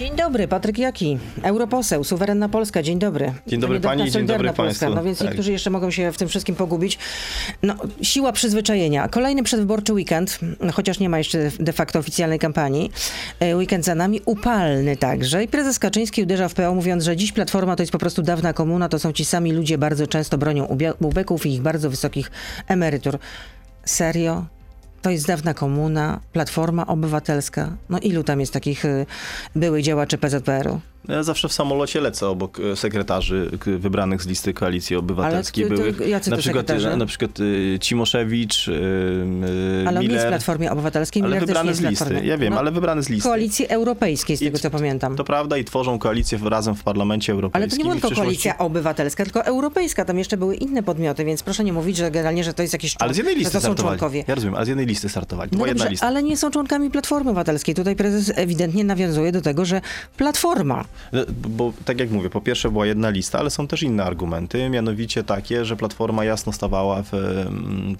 Dzień dobry, Patryk Jaki, europoseł, suwerenna Polska, dzień dobry. Dzień dobry Pani dzień dobry Polska. państwu. No więc Tak. niektórzy jeszcze mogą się w tym wszystkim pogubić. No, siła przyzwyczajenia. Kolejny przedwyborczy weekend, chociaż nie ma jeszcze de facto oficjalnej kampanii. E, Weekend za nami, upalny także. I prezes Kaczyński uderza w PO mówiąc, że dziś Platforma to jest po prostu dawna komuna, to są ci sami ludzie, bardzo często bronią ubeków i ich bardzo wysokich emerytur. Serio? To jest dawna komuna, Platforma Obywatelska. No ilu tam jest takich y, byłych działaczy PZPR-u? Ja zawsze w samolocie lecę obok e, sekretarzy wybranych z listy Koalicji Obywatelskiej. Ale to- to byłych. na, przykład, sekretarze? na, na przykład y, Cimoszewicz, Ale on nie jest w Miller. Platformie Obywatelskiej, Ale Miller nie wybrany z listy. Ja wiem, No, ale wybrany z listy. Koalicji Europejskiej, z I tego co t- pamiętam. To prawda i tworzą koalicję razem w Parlamencie Ale Europejskim. to nie była i tylko koalicja obywatelska, tylko europejska. Tam jeszcze były inne podmioty, więc proszę nie mówić, że generalnie, że to jest jakieś Ale z jednej listy to są członkowie. Ja rozumiem, ale z jednej listy startowali. To No dobrze, lista. ale nie są członkami Platformy Obywatelskiej. Tutaj prezes ewidentnie nawiązuje do tego, że Platforma Bo tak jak mówię, po pierwsze była jedna lista, ale są też inne argumenty, mianowicie takie, że Platforma jasno stawała w,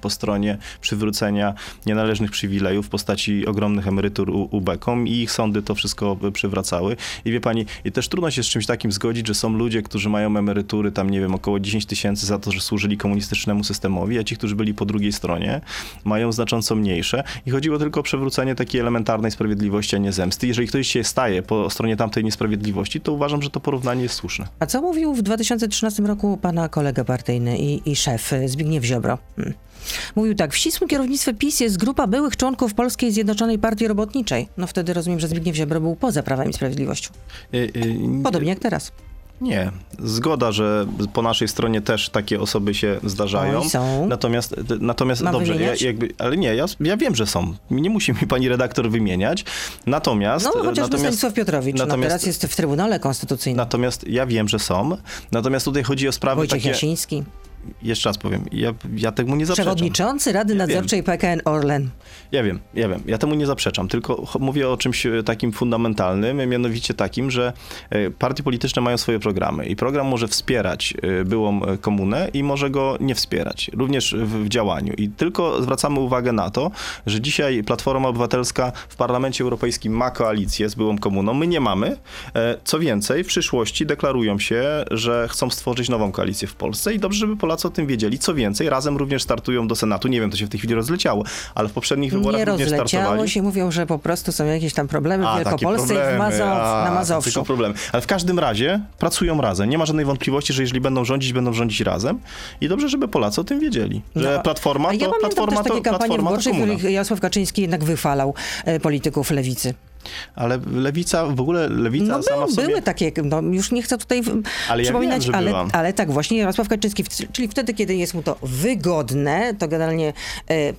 po stronie przywrócenia nienależnych przywilejów w postaci ogromnych emerytur ubekom i ich sądy to wszystko przywracały. I wie pani, i też trudno się z czymś takim zgodzić, że są ludzie, którzy mają emerytury tam, nie wiem, około 10 tysięcy za to, że służyli komunistycznemu systemowi, a ci, którzy byli po drugiej stronie, mają znacząco mniejsze. I chodziło tylko o przywrócenie takiej elementarnej sprawiedliwości, a nie zemsty. Jeżeli ktoś się staje po stronie tamtej niesprawiedliwości, to uważam, że to porównanie jest słuszne. A co mówił w 2013 roku pana kolega partyjny i, i szef Zbigniew Ziobro? Hmm. Mówił tak, w ścisłym kierownictwie PiS jest grupa byłych członków Polskiej Zjednoczonej Partii Robotniczej. No wtedy rozumiem, że Zbigniew Ziobro był poza Prawem i Sprawiedliwością. Y, y, Podobnie jak teraz. Nie. Zgoda, że po naszej stronie też takie osoby się zdarzają. Oj, są. Natomiast, natomiast Mam dobrze, ja, jakby, ale nie, ja, ja wiem, że są. Nie musi mi pani redaktor wymieniać. Natomiast. No chociażby natomiast, Stanisław Piotrowicz, no natomiast- teraz jest w Trybunale Konstytucyjnym. Natomiast ja wiem, że są. Natomiast tutaj chodzi o sprawy Wojciech takie. Jasiński, Jeszcze raz powiem, ja, ja temu nie zaprzeczam. przewodniczący Rady Ja wiem. Nadzorczej PKN Orlen. Ja wiem, ja wiem. Ja temu nie zaprzeczam, tylko mówię o czymś e, takim fundamentalnym, mianowicie takim, że e, partie polityczne mają swoje programy i program może wspierać e, byłą komunę i może go nie wspierać, również w, w działaniu. I tylko zwracamy uwagę na to, że dzisiaj Platforma Obywatelska w Parlamencie Europejskim ma koalicję z byłą komuną, my nie mamy. Co więcej, w przyszłości deklarują się, że chcą stworzyć nową koalicję w Polsce i dobrze, żeby Polacy o tym wiedzieli. Co więcej, razem również startują do Senatu. Nie wiem, to się w tej chwili rozleciało, ale w poprzednich wyborach Nie również rozleciało startowali. się, mówią, że po prostu są jakieś tam problemy w A, Wielkopolsce i w problemy. Mazow, A, na to Mazowszu. Tylko problemy. Ale w każdym razie pracują razem. Nie ma żadnej wątpliwości, że jeżeli będą rządzić, będą rządzić razem. I dobrze, żeby Polacy o tym wiedzieli. Że No, Platforma A ja to, pamiętam platforma też to, takie kampanie platforma to wyborcze, w których Jarosław Kaczyński jednak wychwalał e, polityków lewicy. Ale lewica, w ogóle lewica No sama był, w sobie... były takie, no już nie chcę tutaj Ale ja przypominać, wiem, że ale, ale tak właśnie Jarosław Kaczyński, czyli wtedy, kiedy jest mu to wygodne, to generalnie e,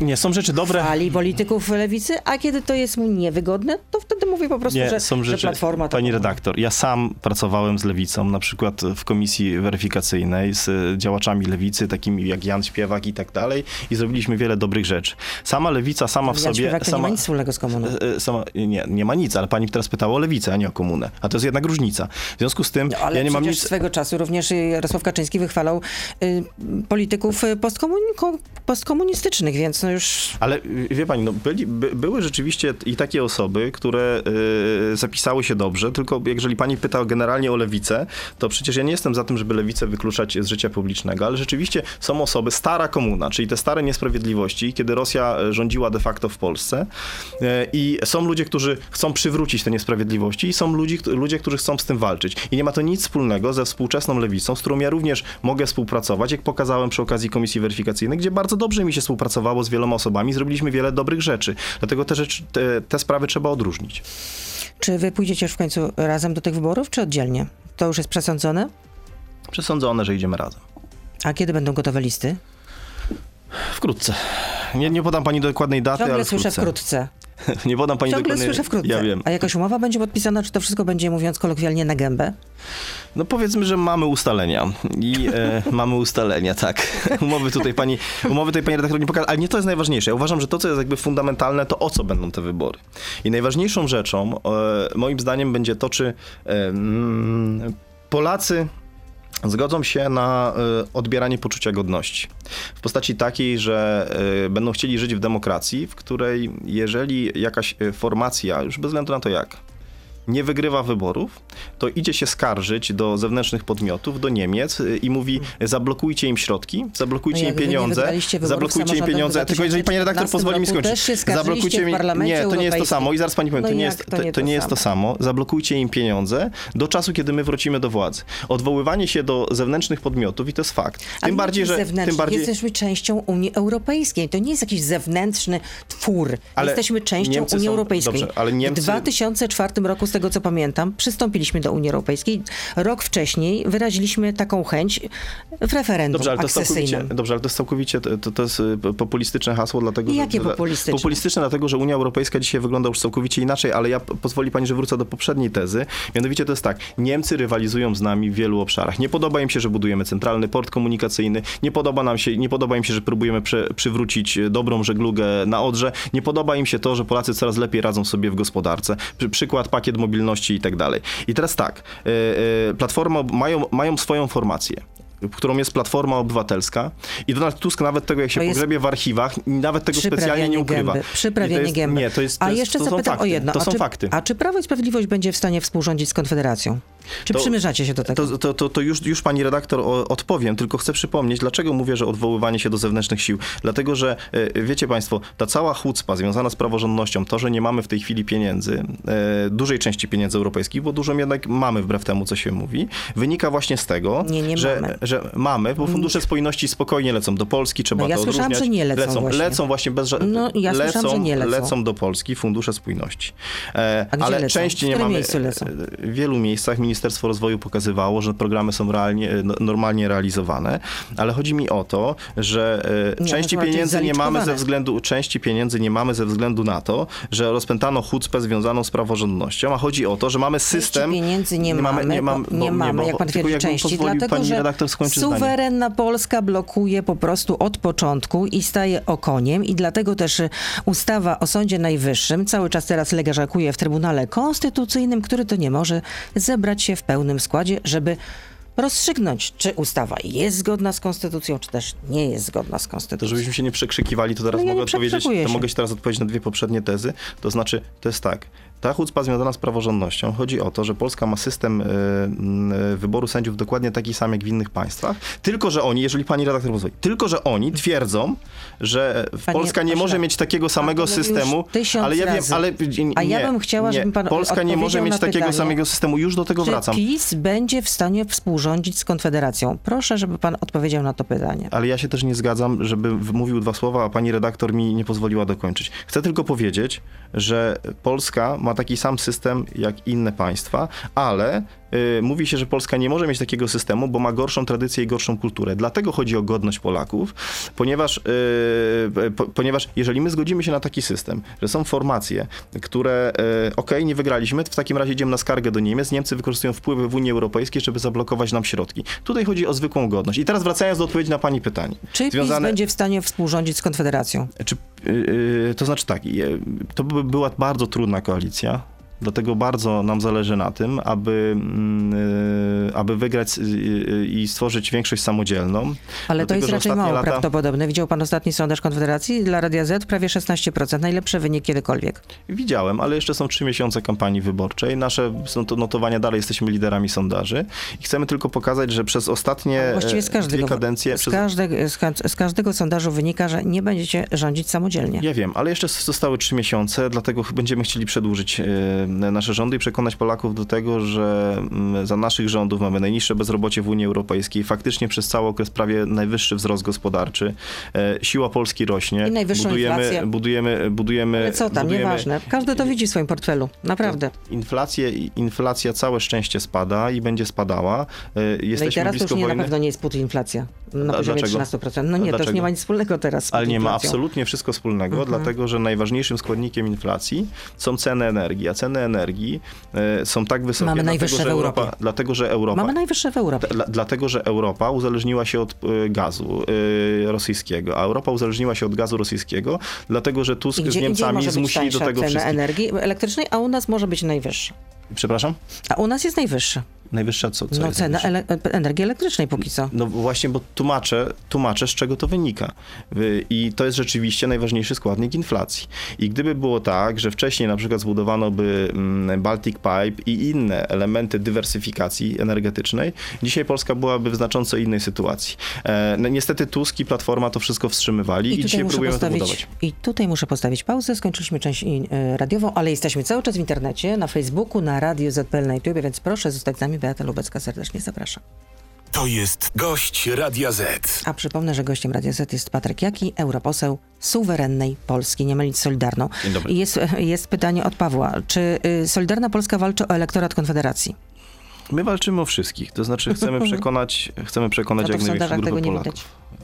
Nie, są rzeczy dobre. chwali polityków lewicy, a kiedy to jest mu niewygodne, to wtedy mówi po prostu, Nie, że, są że rzeczy. Platforma to... Pani redaktor, ja sam pracowałem z lewicą, na przykład w komisji weryfikacyjnej z działaczami lewicy, takimi jak Jan Śpiewak i tak dalej, i zrobiliśmy wiele dobrych rzeczy. Sama lewica, sama w Jan sobie. Śpiewak to nie sama, ma nic wspólnego z komuną. E, e, Sama, nie, nie ma nic, ale pani teraz pytała o lewicę, a nie o komunę. A to jest jednak różnica. W związku z tym No, ale ja nie mam nic. swego czasu również Jarosław Kaczyński wychwalał y, polityków y, postkomun- ko- postkomunistycznych, więc no już... Ale y, wie pani, no, byli, by, były rzeczywiście i takie osoby, które y, zapisały się dobrze, tylko jeżeli pani pyta generalnie o lewicę, to przecież ja nie jestem za tym, żeby lewicę wykluczać z życia publicznego, ale rzeczywiście są osoby, stara komuna, czyli te stare niesprawiedliwości, kiedy Rosja e, rządziła de facto w Polsce y, i są ludzie, którzy chcą przywrócić te niesprawiedliwości i są ludzi, ludzie, którzy chcą z tym walczyć. I nie ma to nic wspólnego ze współczesną lewicą, z którą ja również mogę współpracować, jak pokazałem przy okazji komisji weryfikacyjnej, gdzie bardzo dobrze mi się współpracowało z wieloma osobami, zrobiliśmy wiele dobrych rzeczy. Dlatego te, rzeczy, te, te sprawy trzeba odróżnić. Czy wy pójdziecie już w końcu razem do tych wyborów, czy oddzielnie? To już jest przesądzone? Przesądzone, że idziemy razem. A kiedy będą gotowe listy? Wkrótce. Nie, nie podam pani dokładnej daty, Ciągle ale słyszę wkrótce. wkrótce. nie podam pani Ciągle dokładnej... słyszę wkrótce. Ja wiem. A jakaś umowa będzie podpisana, czy to wszystko będzie, mówiąc kolokwialnie, na gębę? No powiedzmy, że mamy ustalenia. I e, mamy ustalenia, tak. Umowy tutaj pani, umowy tutaj pani redaktor nie pokaże, ale nie to jest najważniejsze. Ja uważam, że to, co jest jakby fundamentalne, to o co będą te wybory. I najważniejszą rzeczą, e, moim zdaniem, będzie to, czy e, mm, Polacy zgodzą się na e, odbieranie poczucia godności. W postaci takiej, że e, będą chcieli żyć w demokracji, w której jeżeli jakaś e, formacja, już bez względu na to jak, nie wygrywa wyborów, to idzie się skarżyć do zewnętrznych podmiotów, do Niemiec y, i mówi zablokujcie im środki, zablokujcie No im pieniądze, zablokujcie im pieniądze, tylko jeżeli pani redaktor 2015 pozwoli mi skończyć. w Parlamencie nie, to nie jest to samo i zaraz pani powiem, No to nie jest, to to, nie to nie jest to samo. Zablokujcie im pieniądze do czasu, kiedy my wrócimy do władzy. Odwoływanie się do zewnętrznych podmiotów i to jest fakt. Tym Ale bardziej, że tym bardziej Jesteśmy częścią Unii Europejskiej. To nie jest jakiś zewnętrzny twór. Ale Jesteśmy częścią Niemcy Unii są- Europejskiej. dobrze, ale Niemcy- W 2004 roku, z tego co pamiętam, przystąpiliśmy do Unii Europejskiej. Rok wcześniej wyraziliśmy taką chęć w referendum Dobrze, ale to akcesyjnym. dobrze, ale to jest całkowicie, to, to jest y, populistyczne hasło, dlatego Jakie że... populistyczne? Populistyczne dlatego, że Unia Europejska dzisiaj wygląda już całkowicie inaczej, ale ja pozwoli pani, że wrócę do poprzedniej tezy. Mianowicie to jest tak, Niemcy rywalizują z nami w wielu obszarach. Nie podoba im się, że budujemy centralny port komunikacyjny, nie podoba nam się, nie podoba im się, że próbujemy prze, przywrócić y, dobrą żeglugę na Odrze, nie podoba im się to, że Polacy coraz lepiej radzą sobie w gospodarce. Przy, przykład pakiet mobilności i tak dalej. I teraz tak, y, y, Platforma mają, mają swoją formację którą jest Platforma Obywatelska i Donald Tusk nawet tego, jak się pogrzebie w archiwach, nawet tego specjalnie nie ukrywa. Gęby. Przyprawianie jest, gęby. Nie, to jest, to A jest, jeszcze to zapytam fakty. o jedno. To a są czy, fakty. A czy Prawo i Sprawiedliwość będzie w stanie współrządzić z Konfederacją? Czy To- przymierzacie się do tego? To, to, to, to już, już pani redaktor o, odpowiem, tylko chcę przypomnieć, dlaczego mówię, że odwoływanie się do zewnętrznych sił. Dlatego, że e, wiecie państwo, ta cała chucpa związana z praworządnością, to, że nie mamy w tej chwili pieniędzy, e, dużej części pieniędzy europejskich, bo dużo jednak mamy wbrew temu, co się mówi, wynika właśnie z tego, Nie, nie że, mamy. że mamy, bo fundusze spójności spokojnie lecą do Polski, trzeba No ja to słyszałam, odróżniać. że nie lecą lecą, właśnie. lecą właśnie bez ża- No, ja słyszałam, że nie lecą. do Polski fundusze spójności. E, ale lecą? części nie mamy. lecą? W wielu miejscach Ministerstwo Rozwoju pokazywało, że programy są realnie, no- normalnie realizowane, ale chodzi mi o to, że e, Nie, części to pieniędzy nie mamy ze względu, części pieniędzy nie mamy ze względu na to, że rozpętano chucpę związaną z praworządnością, a chodzi o to, że mamy system... pieniędzy nie, mamy, nie, mam, bo, nie mamy, bo- jak pan twierdzi, części, dlatego pani że redaktor skończyć zdanie. suwerenna Polska blokuje po prostu od początku i staje okoniem i dlatego też ustawa o Sądzie Najwyższym cały czas teraz leżakuje w Trybunale Konstytucyjnym, który to nie może zebrać się w pełnym składzie, żeby rozstrzygnąć, czy ustawa jest zgodna z konstytucją, czy też nie jest zgodna z To konstytucją. żebyśmy się nie przekrzykiwali, to teraz No mogę odpowiedzieć, to się. mogę ci teraz odpowiedzieć na dwie poprzednie tezy. To znaczy, to jest tak. Ta chucpa związana z praworządnością chodzi o to, że Polska ma system y, wyboru sędziów dokładnie taki sam jak w innych państwach, tylko że oni, jeżeli pani redaktor pozwoli, tylko że oni twierdzą, że Panie Polska nie może mieć takiego samego systemu, ale ja wiem, razy. ale nie, A ja bym chciała, nie, żeby pan Polska nie może mieć takiego pytanie, samego systemu, już do tego Czy wracam. PiS będzie w stanie współrządzić z Konfederacją? Proszę, żeby pan odpowiedział na to pytanie. Ale ja się też nie zgadzam, żeby mówił dwa słowa, a pani redaktor mi nie pozwoliła dokończyć. Chcę tylko powiedzieć, że Polska ma taki sam system jak inne państwa, ale mówi się, że Polska nie może mieć takiego systemu, bo ma gorszą tradycję i gorszą kulturę. Dlatego chodzi o godność Polaków, ponieważ, y, po, ponieważ jeżeli my zgodzimy się na taki system, że są formacje, które y, okej, nie wygraliśmy, w takim razie idziemy na skargę do Niemiec, Niemcy wykorzystują wpływy w Unii Europejskiej, żeby zablokować nam środki. Tutaj chodzi o zwykłą godność. I teraz wracając do odpowiedzi na pani pytanie. Czy PiS będzie w stanie współrządzić z Konfederacją? Czy, to znaczy tak, to by była bardzo trudna koalicja. Dlatego bardzo nam zależy na tym, aby, mm, yy, aby wygrać yy, yy, i stworzyć większość samodzielną. Ale to jest raczej mało lata- prawdopodobne. Widział pan ostatni sondaż Konfederacji dla Radia Z? Prawie 16%. Najlepszy wynik kiedykolwiek. Widziałem, ale jeszcze są trzy miesiące kampanii wyborczej. Nasze notowania dalej jesteśmy liderami sondaży i chcemy tylko pokazać, że przez ostatnie Właściwie z e, każdego, dwie kadencje... z, Przez... każde, z, z każdego sondażu wynika, że nie będziecie rządzić samodzielnie. Ja wiem, ale jeszcze zostały trzy miesiące, dlatego będziemy chcieli przedłużyć e, nasze rządy i przekonać Polaków do tego, że mm, za naszych rządów mamy najniższe bezrobocie w Unii Europejskiej, faktycznie przez cały okres prawie najwyższy wzrost gospodarczy, e, siła Polski rośnie. I najwyższą budujemy, inflację. budujemy, budujemy, Ale co tam, budujemy, nieważne. Każdy to widzi w swoim portfelu. Naprawdę. Inflację, inflacja całe szczęście spada i będzie spadała. E, No i Jesteśmy teraz blisko już nie, na wojny. pewno nie jest inflacja na poziomie dlaczego? 13%. No nie, to już dlaczego? nie ma nic wspólnego teraz z Ale nie ma absolutnie wszystko wspólnego, Mhm. dlatego że najważniejszym składnikiem inflacji są ceny energii, a ceny energii e, są tak wysokie, Mamy dlatego, najwyższe w Europie. Europa, dlatego, że Europa Mamy najwyższe w Europie. Dla, dlatego, że Europa uzależniła się od e, gazu e, rosyjskiego, a Europa uzależniła się od gazu rosyjskiego, dlatego że Tusk gdzie z Niemcami zmusili do tego cena wszystkich. energii elektrycznej, a u nas może być najwyższa. Przepraszam? A u nas jest najwyższa. Najwyższa co? co No cena ele- energii elektrycznej póki co. No właśnie, bo tłumaczę, tłumaczę, z czego to wynika. I to jest rzeczywiście najważniejszy składnik inflacji. I gdyby było tak, że wcześniej na przykład zbudowano by mm, Baltic Pipe i inne elementy dywersyfikacji energetycznej, dzisiaj Polska byłaby w znacząco innej sytuacji. E, No niestety Tusk i Platforma to wszystko wstrzymywali i, dzisiaj próbujemy to budować. I tutaj muszę postawić pauzę. Skończyliśmy część i- e, radiową, ale jesteśmy cały czas w internecie, na Facebooku, na Radio ZPL na YouTube, więc proszę zostać z nami. Beata Lubecka serdecznie zapraszam. To jest gość Radia Z. A przypomnę, że gościem Radia Z jest Patryk Jaki, europoseł suwerennej Polski, nie mylić Solidarną. Dzień dobry. Jest, jest pytanie od Pawła. Czy y, Solidarna Polska walczy o elektorat Konfederacji? My walczymy o wszystkich, to znaczy chcemy przekonać, chcemy przekonać No jak największą grupę tego nie Polaków. Y,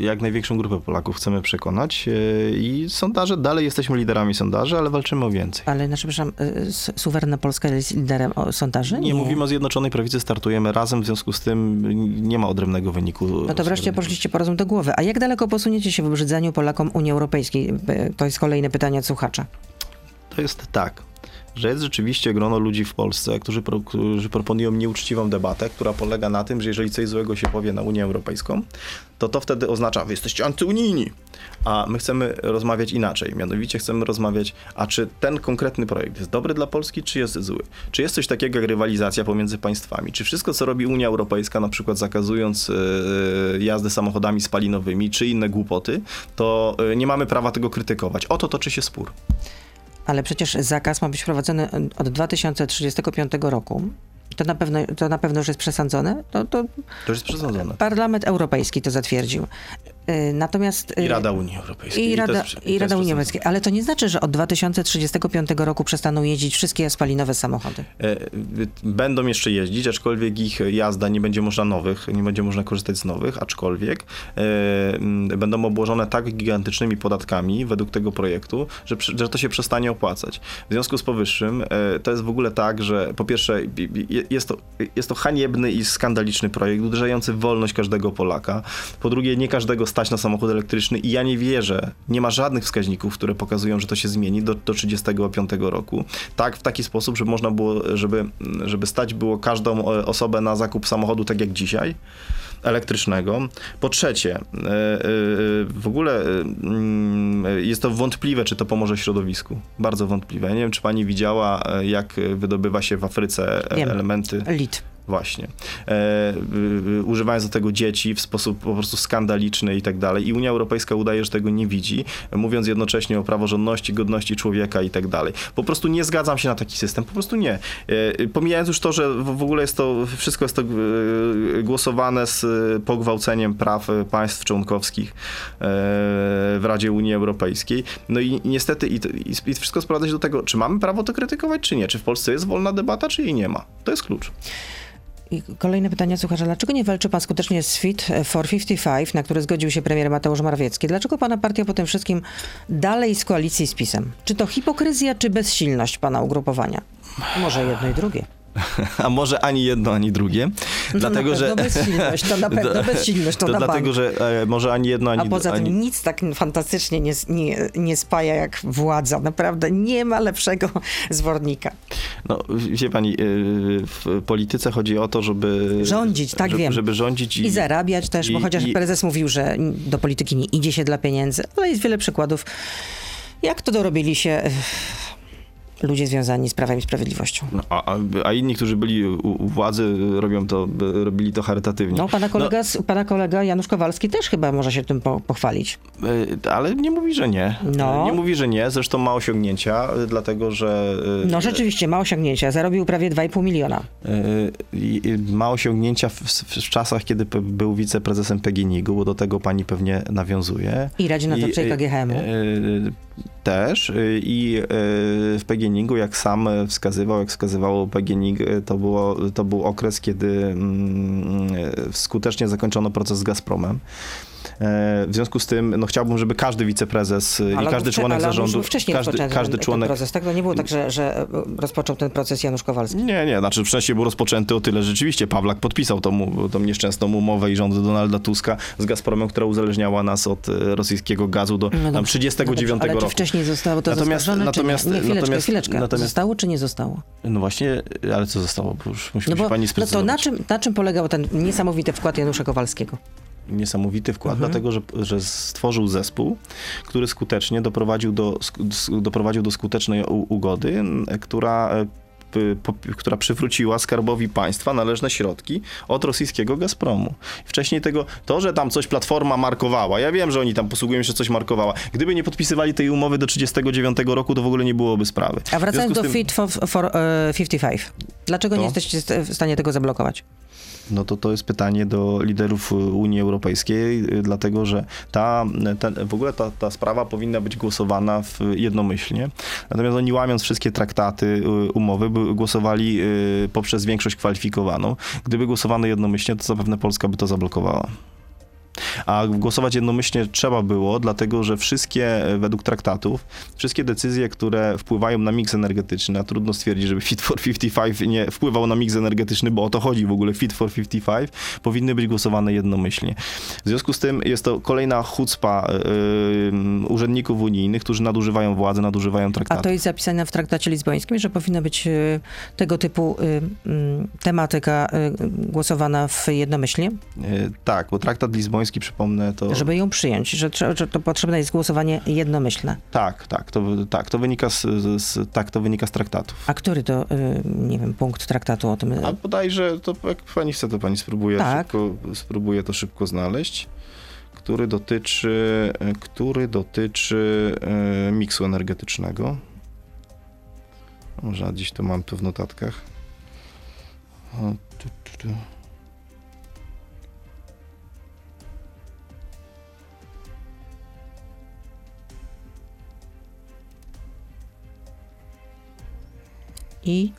Jak największą grupę Polaków chcemy przekonać y, i sondaże, dalej jesteśmy liderami sondaży, ale walczymy o więcej. Ale, znaczy, przepraszam, y, suwerenna Polska jest liderem sondaży? Nie, mówimy o Zjednoczonej Prawicy, startujemy razem, w związku z tym nie ma odrębnego wyniku. No to wreszcie poszliście po rozum do głowy. A jak daleko posuniecie się w obrzydzaniu Polakom Unii Europejskiej? Y, To jest kolejne pytanie od słuchacza. To jest tak, że jest rzeczywiście grono ludzi w Polsce, którzy, pro, którzy proponują nieuczciwą debatę, która polega na tym, że jeżeli coś złego się powie na Unię Europejską, to to wtedy oznacza, wy jesteście antyunijni. A my chcemy rozmawiać inaczej. Mianowicie chcemy rozmawiać, a czy ten konkretny projekt jest dobry dla Polski, czy jest zły? Czy jest coś takiego jak rywalizacja pomiędzy państwami? Czy wszystko, co robi Unia Europejska, na przykład zakazując yy, jazdy samochodami spalinowymi, czy inne głupoty, to yy, nie mamy prawa tego krytykować. O to toczy się spór. Ale przecież zakaz ma być wprowadzony od 2035 roku. To na pewno, to na pewno już jest przesądzone. To, to To jest przesądzone. Parlament Europejski to zatwierdził. Y, Natomiast... y, I Rada Unii Europejskiej. I Rada, i jest Rada Unii. Europejskiej. Ale to nie znaczy, że od 2035 roku przestaną jeździć wszystkie spalinowe samochody. E, Będą jeszcze jeździć, aczkolwiek ich jazda nie będzie można nowych, nie będzie można korzystać z nowych, aczkolwiek e, będą obłożone tak gigantycznymi podatkami według tego projektu, że, że to się przestanie opłacać. W związku z powyższym e, to jest w ogóle tak, że po pierwsze i- i- jest to, jest to haniebny i skandaliczny projekt, uderzający w wolność każdego Polaka. Po drugie, nie każdego stać na samochód elektryczny i ja nie wierzę, nie ma żadnych wskaźników, które pokazują, że to się zmieni do, do 35 roku. Tak, w taki sposób, żeby można było, żeby, żeby stać było każdą e, osobę na zakup samochodu tak jak dzisiaj, elektrycznego. Po trzecie, e, e, w ogóle mm, jest to wątpliwe, czy to pomoże środowisku. Bardzo wątpliwe. Ja nie wiem, czy pani widziała, jak wydobywa się w Afryce Wiem. elementy. Lit. Właśnie. E, y, y, używając do tego dzieci w sposób po prostu skandaliczny i tak dalej. I Unia Europejska udaje, że tego nie widzi, mówiąc jednocześnie o praworządności, godności człowieka i tak dalej. Po prostu nie zgadzam się na taki system, po prostu nie. E, y, pomijając już to, że w, w ogóle jest to, wszystko jest to y, głosowane z pogwałceniem praw państw członkowskich e, w Radzie Unii Europejskiej. No i niestety i, i, i wszystko sprowadza się do tego, czy mamy prawo to krytykować, czy nie. Czy w Polsce jest wolna debata, czy jej nie ma. To jest klucz. I kolejne pytanie słuchacza. Dlaczego nie walczy pan skutecznie z Fit for 55, na który zgodził się premier Mateusz Morawiecki? Dlaczego pana partia po tym wszystkim dalej z koalicji z PiSem? Czy to hipokryzja, czy bezsilność pana ugrupowania? Może jedno i drugie. A może ani jedno, ani drugie. dlatego, na że. bezsilność, to na pewno bezsilność, to na dlatego, bank. że e, może ani jedno, ani A poza tym ani... nic tak fantastycznie nie, nie, nie spaja jak władza. Naprawdę nie ma lepszego zwornika. No, wie pani, e, w polityce chodzi o to, żeby. Rządzić, tak żeby, wiem. Żeby rządzić i. I zarabiać też, bo i- chociaż i- prezes mówił, że do polityki nie idzie się dla pieniędzy, ale jest wiele przykładów, jak to dorobili się eh, ludzie związani z Prawem i Sprawiedliwością. No, a, a- inni, którzy byli u, u władzy, robią to, robili to charytatywnie. No, pana kolega, z- pana kolega Janusz Kowalski też chyba może się tym po, pochwalić. E, Ale nie mówi, że nie. No. E, Nie mówi, że nie. Zresztą ma osiągnięcia, e, dlatego że. No rzeczywiście, ma osiągnięcia. Zarobił prawie 2,5 miliona. Ma osiągnięcia w, w, czasach, kiedy był wiceprezesem PGNiG-u, bo do tego pani pewnie nawiązuje. I Radzie Nadzorczej KGHM-u. Też i w PGNiG-u, jak sam wskazywał, jak wskazywało PGNiG, e, to, było, to był okres, kiedy mm, e, skutecznie zakończono proces z Gazpromem. E, w związku z tym no, chciałbym, żeby każdy wiceprezes e, i każdy wcze- członek ale on zarządu, wcześniej każdy, każdy ten, członek... ten proces, tak? To nie było tak, że, że rozpoczął ten proces Janusz Kowalski. Nie, nie, znaczy wcześniej był rozpoczęty o tyle, że rzeczywiście Pawlak podpisał tą, tą nieszczęsną umowę i rząd Donalda Tuska z Gazpromem, która uzależniała nas od e, rosyjskiego gazu do No tam dobrze, 39 no dobrze, ale roku. czy wcześniej zostało to Natomiast- natomiast- nie? nie chwileczkę, natomiast- chwileczkę. natomiast- Zostało czy nie zostało? No właśnie, ale co zostało? Bo już musi No bo pani no to sprecyzować. na czym, na czym polegał ten niesamowity wkład Janusza Kowalskiego? Niesamowity wkład, Mhm. dlatego że, że stworzył zespół, który skutecznie doprowadził do, doprowadził do skutecznej ugody, m, która e, która przywróciła skarbowi państwa należne środki od rosyjskiego Gazpromu. Wcześniej tego, to, że tam coś Platforma markowała, ja wiem, że oni tam posługują się, że coś markowała. Gdyby nie podpisywali tej umowy do 39 roku, to w ogóle nie byłoby sprawy. A wracając do tym- Fit for, for e, 55. Dlaczego nie To? jesteście w stanie tego zablokować? No to to jest pytanie do liderów Unii Europejskiej, y, dlatego że ta, ten, w ogóle ta, ta sprawa powinna być głosowana w jednomyślnie. Natomiast oni łamiąc wszystkie traktaty, y, umowy, by głosowali y, poprzez większość kwalifikowaną. Gdyby głosowano jednomyślnie, to zapewne Polska by to zablokowała. A głosować jednomyślnie trzeba było, dlatego że wszystkie, e, według traktatów, wszystkie decyzje, które wpływają na miks energetyczny, a trudno stwierdzić, żeby Fit for 55 nie wpływał na miks energetyczny, bo o to chodzi w ogóle, Fit for 55, powinny być głosowane jednomyślnie. W związku z tym jest to kolejna chucpa yy, urzędników unijnych, którzy nadużywają władzy, nadużywają A traktatów. to jest zapisane w traktacie lizbońskim, że powinna być e, tego typu mm, tematyka głosowana w jednomyślnie, Yy, tak, bo traktat lizboński, przypomnę, to... żeby ją przyjąć, że, że to potrzebne jest głosowanie jednomyślne. Tak, tak, to, tak, to wynika z, z, tak, to wynika z traktatów. A który to, e, nie wiem, punkt traktatu o tym? e, A bodajże, to jak pani chce, to pani spróbuje, Tak. szybko, spróbuje to szybko znaleźć, który dotyczy, e, który dotyczy e, miksu energetycznego. Może gdzieś to mam tu w notatkach. O, tu, tu, tu. I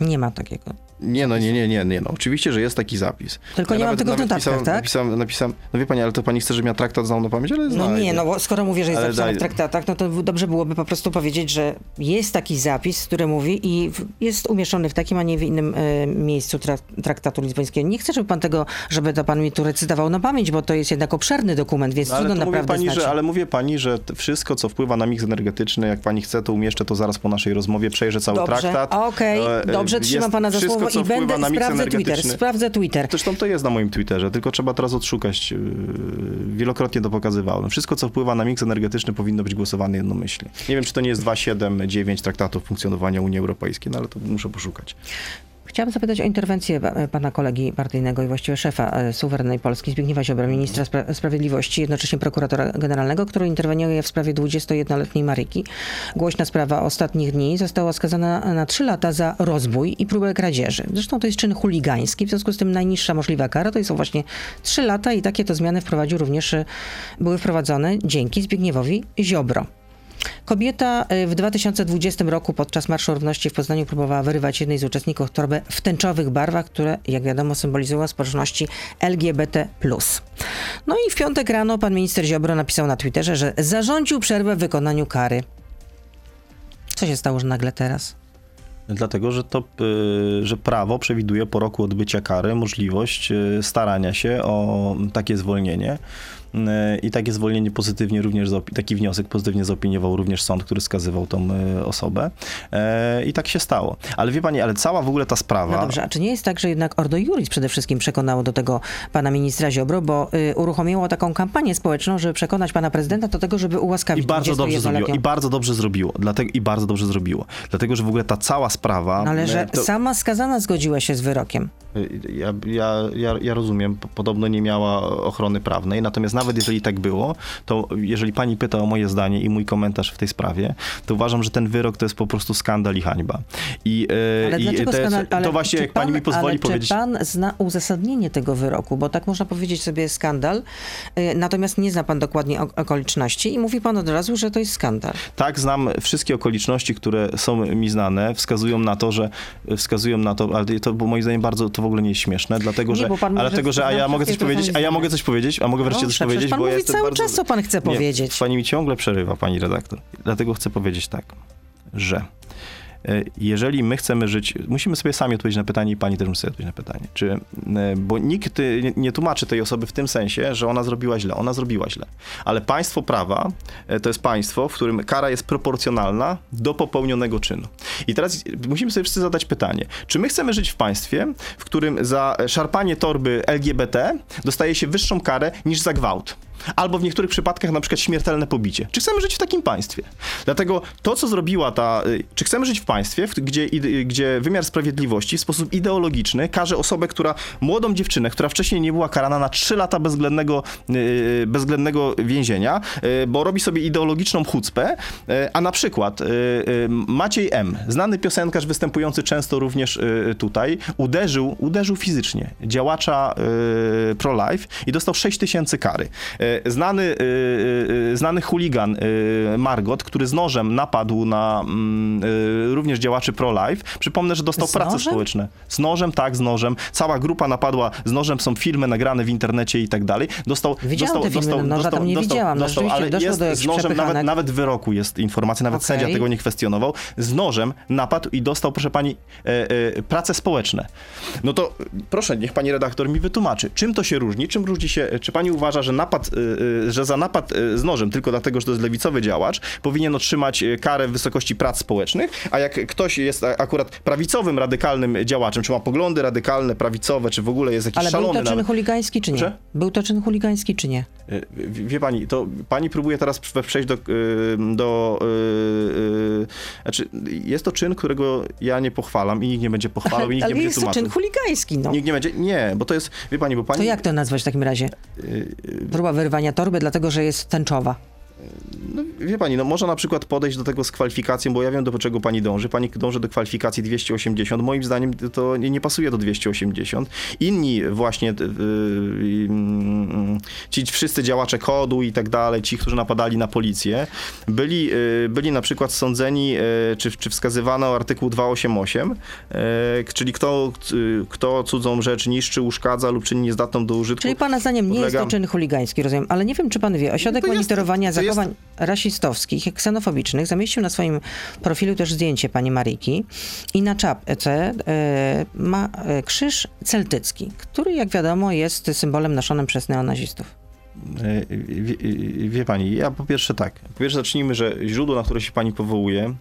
nie ma takiego. Nie, no nie, nie, nie, nie, no oczywiście, że jest taki zapis. Tylko nie mam nawet- tego w notatkach, tak? Napisałem, napisałem, no wie pani, ale to pani chce, żebym ja traktat znał na pamięć, ale No nie, no bo skoro mówię, że jest Ale zapisane daj- w traktatach, no to dobrze byłoby po prostu powiedzieć, że jest taki zapis, który mówi i jest umieszczony w takim, a nie w innym e, miejscu trak- traktatu lizbońskiego. Nie chcę, żeby pan tego, żeby to pan mi tu recytował na pamięć, bo to jest jednak obszerny dokument, więc No, trudno naprawdę pani, znać. że, ale mówię pani, że wszystko, co wpływa na miks energetyczny, jak pani chce, to umieszczę to zaraz po naszej rozmowie, przejrzę cały Dobrze, traktat. okej, E, e, dobrze, trzymam pana za słowo co i wpływa będę, na miks sprawdzę Twitter, sprawdzę Twitter. Zresztą to jest na moim Twitterze, tylko trzeba teraz odszukać. Yy, Wielokrotnie to pokazywałem. Wszystko, co wpływa na miks energetyczny, powinno być głosowane jednomyślnie. Nie wiem, czy to nie jest 279 traktatów funkcjonowania Unii Europejskiej, no ale to muszę poszukać. Chciałam zapytać o interwencję pa- pana kolegi partyjnego i właściwie szefa e, suwerennej Polski, Zbigniewa Ziobro, ministra spra- sprawiedliwości, jednocześnie prokuratora generalnego, który interweniuje w sprawie 21-letniej Maryki. Głośna sprawa ostatnich dni została skazana na 3 lata za rozbój i próbę kradzieży. Zresztą to jest czyn chuligański, w związku z tym najniższa możliwa kara to są właśnie 3 lata i takie to zmiany wprowadził również, e, były wprowadzone dzięki Zbigniewowi Ziobro. Kobieta y, w 2020 roku podczas Marszu Równości w Poznaniu próbowała wyrywać jednej z uczestników torbę w tęczowych barwach, które, jak wiadomo, symbolizują społeczności LGBT+. No i w piątek rano pan minister Ziobro napisał na Twitterze, że zarządził przerwę w wykonaniu kary. Co się stało, że nagle teraz? Dlatego, że to, y, że prawo przewiduje po roku odbycia kary możliwość y, starania się o takie zwolnienie. Y, I takie zwolnienie pozytywnie również, taki wniosek pozytywnie zaopiniował również sąd, który skazywał tą y, osobę. E, I tak się stało. Ale wie pani, ale cała w ogóle ta sprawa... No dobrze, a czy nie jest tak, że jednak Ordo Juris przede wszystkim przekonało do tego pana ministra Ziobro, bo y, uruchomiło taką kampanię społeczną, żeby przekonać pana prezydenta do tego, żeby ułaskawić I bardzo dobrze zrobiło. 21-letnią I bardzo dobrze zrobiło. Dlatego, I bardzo dobrze zrobiło. Dlatego, że w ogóle ta cała sprawa... No ale e, że to- sama skazana zgodziła się z wyrokiem. Ja, ja, ja, ja rozumiem, podobno nie miała ochrony prawnej, natomiast nawet jeżeli tak było, to jeżeli pani pyta o moje zdanie i mój komentarz w tej sprawie, to uważam, że ten wyrok to jest po prostu skandal i hańba. I, e, Ale i dlaczego to, jest, skandal? Ale to właśnie, jak pani mi pozwoli ale powiedzieć... Czy pan zna uzasadnienie tego wyroku? Bo tak można powiedzieć sobie skandal, y, natomiast nie zna pan dokładnie ok- okoliczności i mówi pan od razu, że to jest skandal. Tak, znam wszystkie okoliczności, które są mi znane, wskazują na to, że wskazują na to, ale to bo moim zdaniem bardzo to w ogóle nie jest śmieszne, dlatego Nie, że, pan ale dlatego, że a ja mogę coś powiedzieć, a ja mogę coś powiedzieć, a mogę wreszcie Proszę, coś powiedzieć, pan bo mówi cały bardzo... czas, co pan chce Nie, powiedzieć. Pani mi ciągle przerywa, pani redaktor. Dlatego chcę powiedzieć tak, że jeżeli my chcemy żyć, musimy sobie sami odpowiedzieć na pytanie i pani też musi odpowiedzieć na pytanie. Czy, e, bo nikt e, nie, nie tłumaczy tej osoby w tym sensie, że ona zrobiła źle. Ona zrobiła źle. Ale państwo prawa e, to jest państwo, w którym kara jest proporcjonalna do popełnionego czynu. I teraz musimy sobie wszyscy zadać pytanie, czy my chcemy żyć w państwie, w którym za szarpanie torby LGBT dostaje się wyższą karę niż za gwałt? Albo w niektórych przypadkach na przykład śmiertelne pobicie. Czy chcemy żyć w takim państwie? Dlatego to, co zrobiła ta... y, Czy chcemy żyć w państwie, gdzie, ide- gdzie wymiar sprawiedliwości w sposób ideologiczny każe osobę, która... Młodą dziewczynę, która wcześniej nie była karana na 3 lata bezwzględnego, y, bezwzględnego więzienia, y, bo robi sobie ideologiczną chucpę, y, a na przykład y, y, Maciej M., znany piosenkarz występujący często również y, tutaj, uderzył, uderzył fizycznie działacza y, pro-life i dostał 6 tysięcy kary. Y, Znany, y, y, znany chuligan Margot, który z nożem napadł na mm, również działaczy pro-life, przypomnę, że dostał Z prace nożem? społeczne. Z nożem, tak, z nożem. Cała grupa napadła z nożem, są filmy nagrane w internecie i tak dalej. Dostał, Widziałam dostał, te filmy, dostał, no, dostał, tam nie dostał, widziałam, no dostał, ale jest z nożem, nawet, nawet wyroku jest informacja, nawet Okej. sędzia tego nie kwestionował. Z nożem napadł i dostał, proszę pani, e, e, prace społeczne. No to e, proszę, niech pani redaktor mi wytłumaczy, czym to się różni, czym różni się, czy pani uważa, że napad, e, e, że za napad e, z nożem, tylko dlatego, że to jest lewicowy działacz, powinien otrzymać karę w wysokości prac społecznych, a jak ktoś jest akurat prawicowym, radykalnym działaczem, czy ma poglądy radykalne, prawicowe, czy w ogóle jest jakiś Ale był szalony to czyn nawet, chuligański, czy nie? Proszę? Był to czyn chuligański, czy nie? Wie wie pani, to pani próbuje teraz prze- przejść do. y, do y, y, znaczy, jest to czyn, którego ja nie pochwalam i nikt nie będzie pochwalał i nikt Ale nie będzie jest to tłumaczył. czyn chuligański, no. Nikt nie będzie. Nie, bo to jest. Wie pani, bo pani. To jak to nazwać w takim razie? y, Próba wyrwania torby, dlatego że jest tęczowa. No, wie pani, no można na przykład podejść do tego z kwalifikacją, bo ja wiem do czego pani dąży. Pani dąży do kwalifikacji 280. Moim zdaniem to nie, nie pasuje do 280. Inni właśnie y, y, ci wszyscy działacze kodu i tak dalej, ci, którzy napadali na policję, byli, y, byli na przykład sądzeni, y, czy, czy wskazywano artykuł 288, y, czyli kto, kto cudzą rzecz niszczy, uszkadza lub czyni niezdatną do użytku. Czyli pana zdaniem nie jest to czyn chuligański, rozumiem. Ale nie wiem, czy pan wie, Ośrodek No jest- Monitorowania to jest- Zachowań Rasistowskich i Ksenofobicznych zamieścił na swoim profilu też zdjęcie pani Mariki i na czapce ma krzyż celtycki, który jak wiadomo jest symbolem noszonym przez neonazistów. Wie, wie pani, ja po pierwsze tak. Po pierwsze zacznijmy, że źródło, na które się pani powołuje,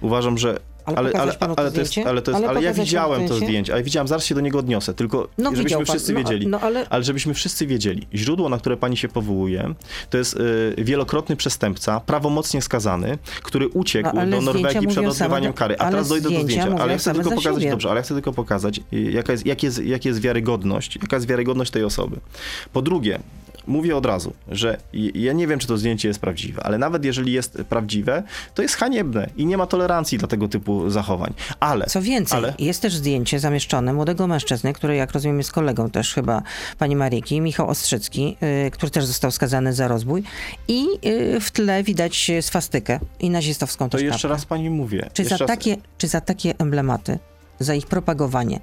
uważam, że. Ale panu to ale to jest, zdjęcie? ale to jest, Ale ale ja widziałem to to zdjęcie? ale widziałem, zaraz się do niego odniosę, tylko No, żebyśmy wszyscy No, wiedzieli. no, ale- ale żebyśmy wszyscy wiedzieli, źródło, na które pani się powołuje, to jest y, wielokrotny przestępca, prawomocnie skazany, który uciekł No, ale do Norwegii przed odbywaniem kary. A ale teraz dojdę do zdjęcia ale ja chcę tylko za pokazać, siebie. dobrze, ale ja chcę tylko pokazać, y, jaka jest, jak jest, jak jest wiarygodność, jaka jest wiarygodność tej osoby. Po drugie, mówię od razu, że ja nie wiem, czy to zdjęcie jest prawdziwe, ale nawet jeżeli jest prawdziwe, to jest haniebne i nie ma tolerancji dla tego typu zachowań. Ale, Co więcej, ale jest też zdjęcie zamieszczone młodego mężczyzny, który jak rozumiem jest kolegą też chyba pani Mariki, Michał Ostrzycki, y, który też został skazany za rozbój i y, w tle widać swastykę i nazistowską to też jeszcze kapkę. raz pani mówię. Czy za, jeszcze raz- takie, czy za takie emblematy, za ich propagowanie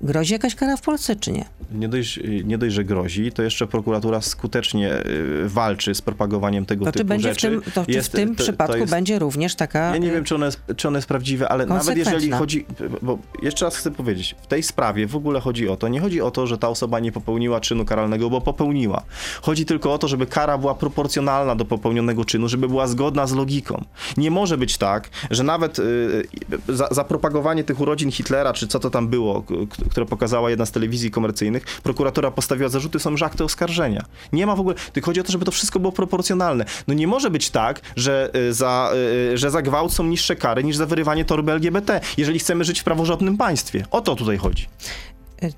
grozi jakaś kara w Polsce, czy nie? Nie dość, nie dość, że grozi, to jeszcze prokuratura skutecznie y, walczy z propagowaniem tego To czy, typu będzie w rzeczy. tym, to czy w Jest- tym to- to przypadku jest- będzie również taka... Ja nie y, wiem, czy ono jest, czy jest prawdziwe, ale nawet jeżeli chodzi, bo jeszcze raz chcę powiedzieć, w tej sprawie w ogóle chodzi o to, nie chodzi o to, że ta osoba nie popełniła czynu karalnego, bo popełniła. Chodzi tylko o to, żeby kara była proporcjonalna do popełnionego czynu, żeby była zgodna z logiką. Nie może być tak, że nawet y, za, za propagowanie tych urodzin Hitlera, czy co to tam było, które pokazała jedna z telewizji komercyjnych, prokuratora postawiła zarzuty, są już akty oskarżenia. Nie ma w ogóle, tylko chodzi o to, żeby to wszystko było proporcjonalne. No nie może być tak, że y, za, y, że za gwałt są niższe kary niż za wyrywanie torby LGBT, jeżeli chcemy żyć w praworządnym państwie. O to tutaj chodzi.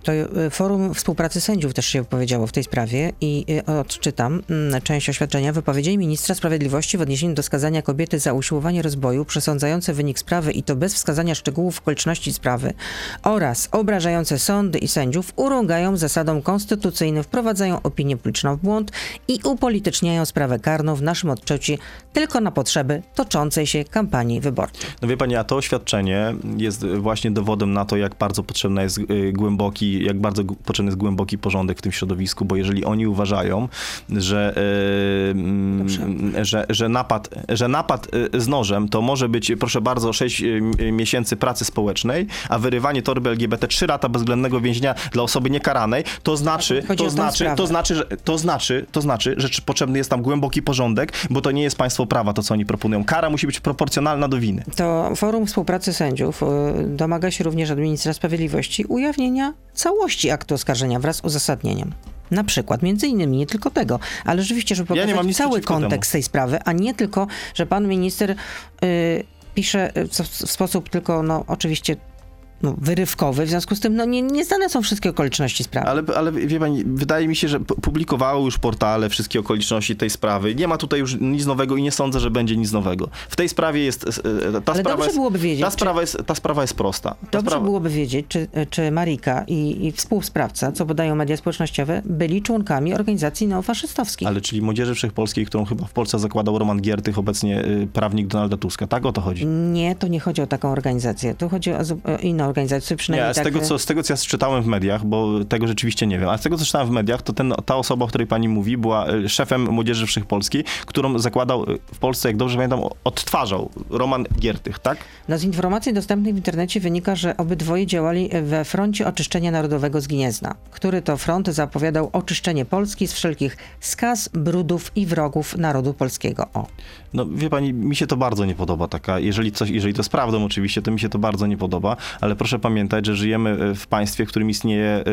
To y, Forum Współpracy Sędziów też się wypowiedziało w tej sprawie i y, odczytam mm, część oświadczenia. Wypowiedzieli ministra sprawiedliwości w odniesieniu do skazania kobiety za usiłowanie rozboju, przesądzające wynik sprawy i to bez wskazania szczegółów okoliczności sprawy oraz obrażające sądy i sędziów urągają zasadom konstytucyjnym, wprowadzają opinię publiczną w błąd i upolityczniają sprawę karną w naszym odczuciu tylko na potrzeby toczącej się kampanii wyborczej. No wie pani, a to oświadczenie jest właśnie dowodem na to, jak bardzo potrzebna jest y, głęboki, jak bardzo potrzebny jest głęboki porządek w tym środowisku, bo jeżeli oni uważają, że, y, mm, że, że, napad, że napad y, z nożem to może być, proszę bardzo, 6 miesięcy pracy społecznej, a wyrywanie torby LGBT 3 lata bezwzględnego więzienia dla osoby niekaranej, to znaczy, to znaczy, to znaczy, że, to znaczy, to znaczy, że potrzebny jest tam głęboki porządek, bo to nie jest państwo prawa, to co oni proponują. Kara musi być proporcjonalna do winy. To Forum Współpracy Sędziów y, domaga się również od ministra sprawiedliwości ujawnienia całości aktu oskarżenia wraz z uzasadnieniem. Na przykład, między innymi, nie tylko tego, ale rzeczywiście, żeby Ja pokazać cały kontekst tej sprawy, a nie tylko, że pan minister y, pisze y, w sposób tylko, no oczywiście, no, wyrywkowy, w związku z tym, no nie, nie znane są wszystkie okoliczności sprawy. Ale, ale wie pani, wydaje mi się, że publikowały już portale wszystkie okoliczności tej sprawy. Nie ma tutaj już nic nowego i nie sądzę, że będzie nic nowego. W tej sprawie jest e, ta Ale sprawa dobrze jest, byłoby wiedzieć, ta czy- sprawa jest ta sprawa jest prosta. Ta Dobrze sprawa, byłoby wiedzieć, czy, czy Marika i, i współsprawca, co podają media społecznościowe, byli członkami organizacji neofaszystowskich. Ale czyli Młodzieży Wszechpolskiej, którą chyba w Polsce zakładał Roman Giertych, obecnie y, prawnik Donalda Tuska. Tak o to chodzi. Nie, to nie chodzi o taką organizację. Tu chodzi o, o inną organizację, Nie, przynajmniej a z tak... tego, co, z tego, co ja czytałem w mediach, bo tego rzeczywiście nie wiem, ale z tego, co czytałem w mediach, to ten, ta osoba, o której pani mówi, była y, szefem Młodzieży Wszechpolskiej, którą zakładał y, w Polsce, jak dobrze pamiętam, odtwarzał Roman Giertych, tak? No z informacji dostępnych w internecie wynika, że obydwoje działali we froncie oczyszczenia narodowego z Gniezna, który to front zapowiadał oczyszczenie Polski z wszelkich skaz, brudów i wrogów narodu polskiego. O. No wie pani, mi się to bardzo nie podoba taka, jeżeli coś, jeżeli to jest prawdą oczywiście, to mi się to bardzo nie podoba, ale proszę pamiętać, że żyjemy e, w państwie, w którym istnieje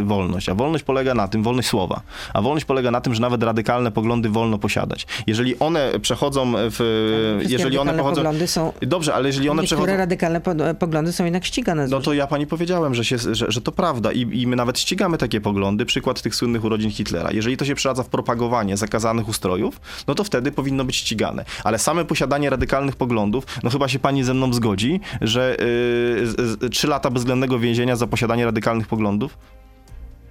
y, wolność, a wolność polega na tym, wolność słowa, a wolność polega na tym, że nawet radykalne poglądy wolno posiadać. Jeżeli one przechodzą w, Wszystkie jeżeli one pochodzą... poglądy są... Dobrze, ale jeżeli one Niektóre przechodzą... radykalne po- poglądy są jednak ścigane. No to ja pani powiedziałem, że, się, że, że to prawda I, i my nawet ścigamy takie poglądy. Przykład tych słynnych urodzin Hitlera. Jeżeli to się przeradza w propagowanie zakazanych ustrojów, no to wtedy powinno być ścigane. Ale same posiadanie radykalnych poglądów, no chyba się pani ze mną zgodzi, że yy, trzy lata bezwzględnego więzienia za posiadanie radykalnych poglądów?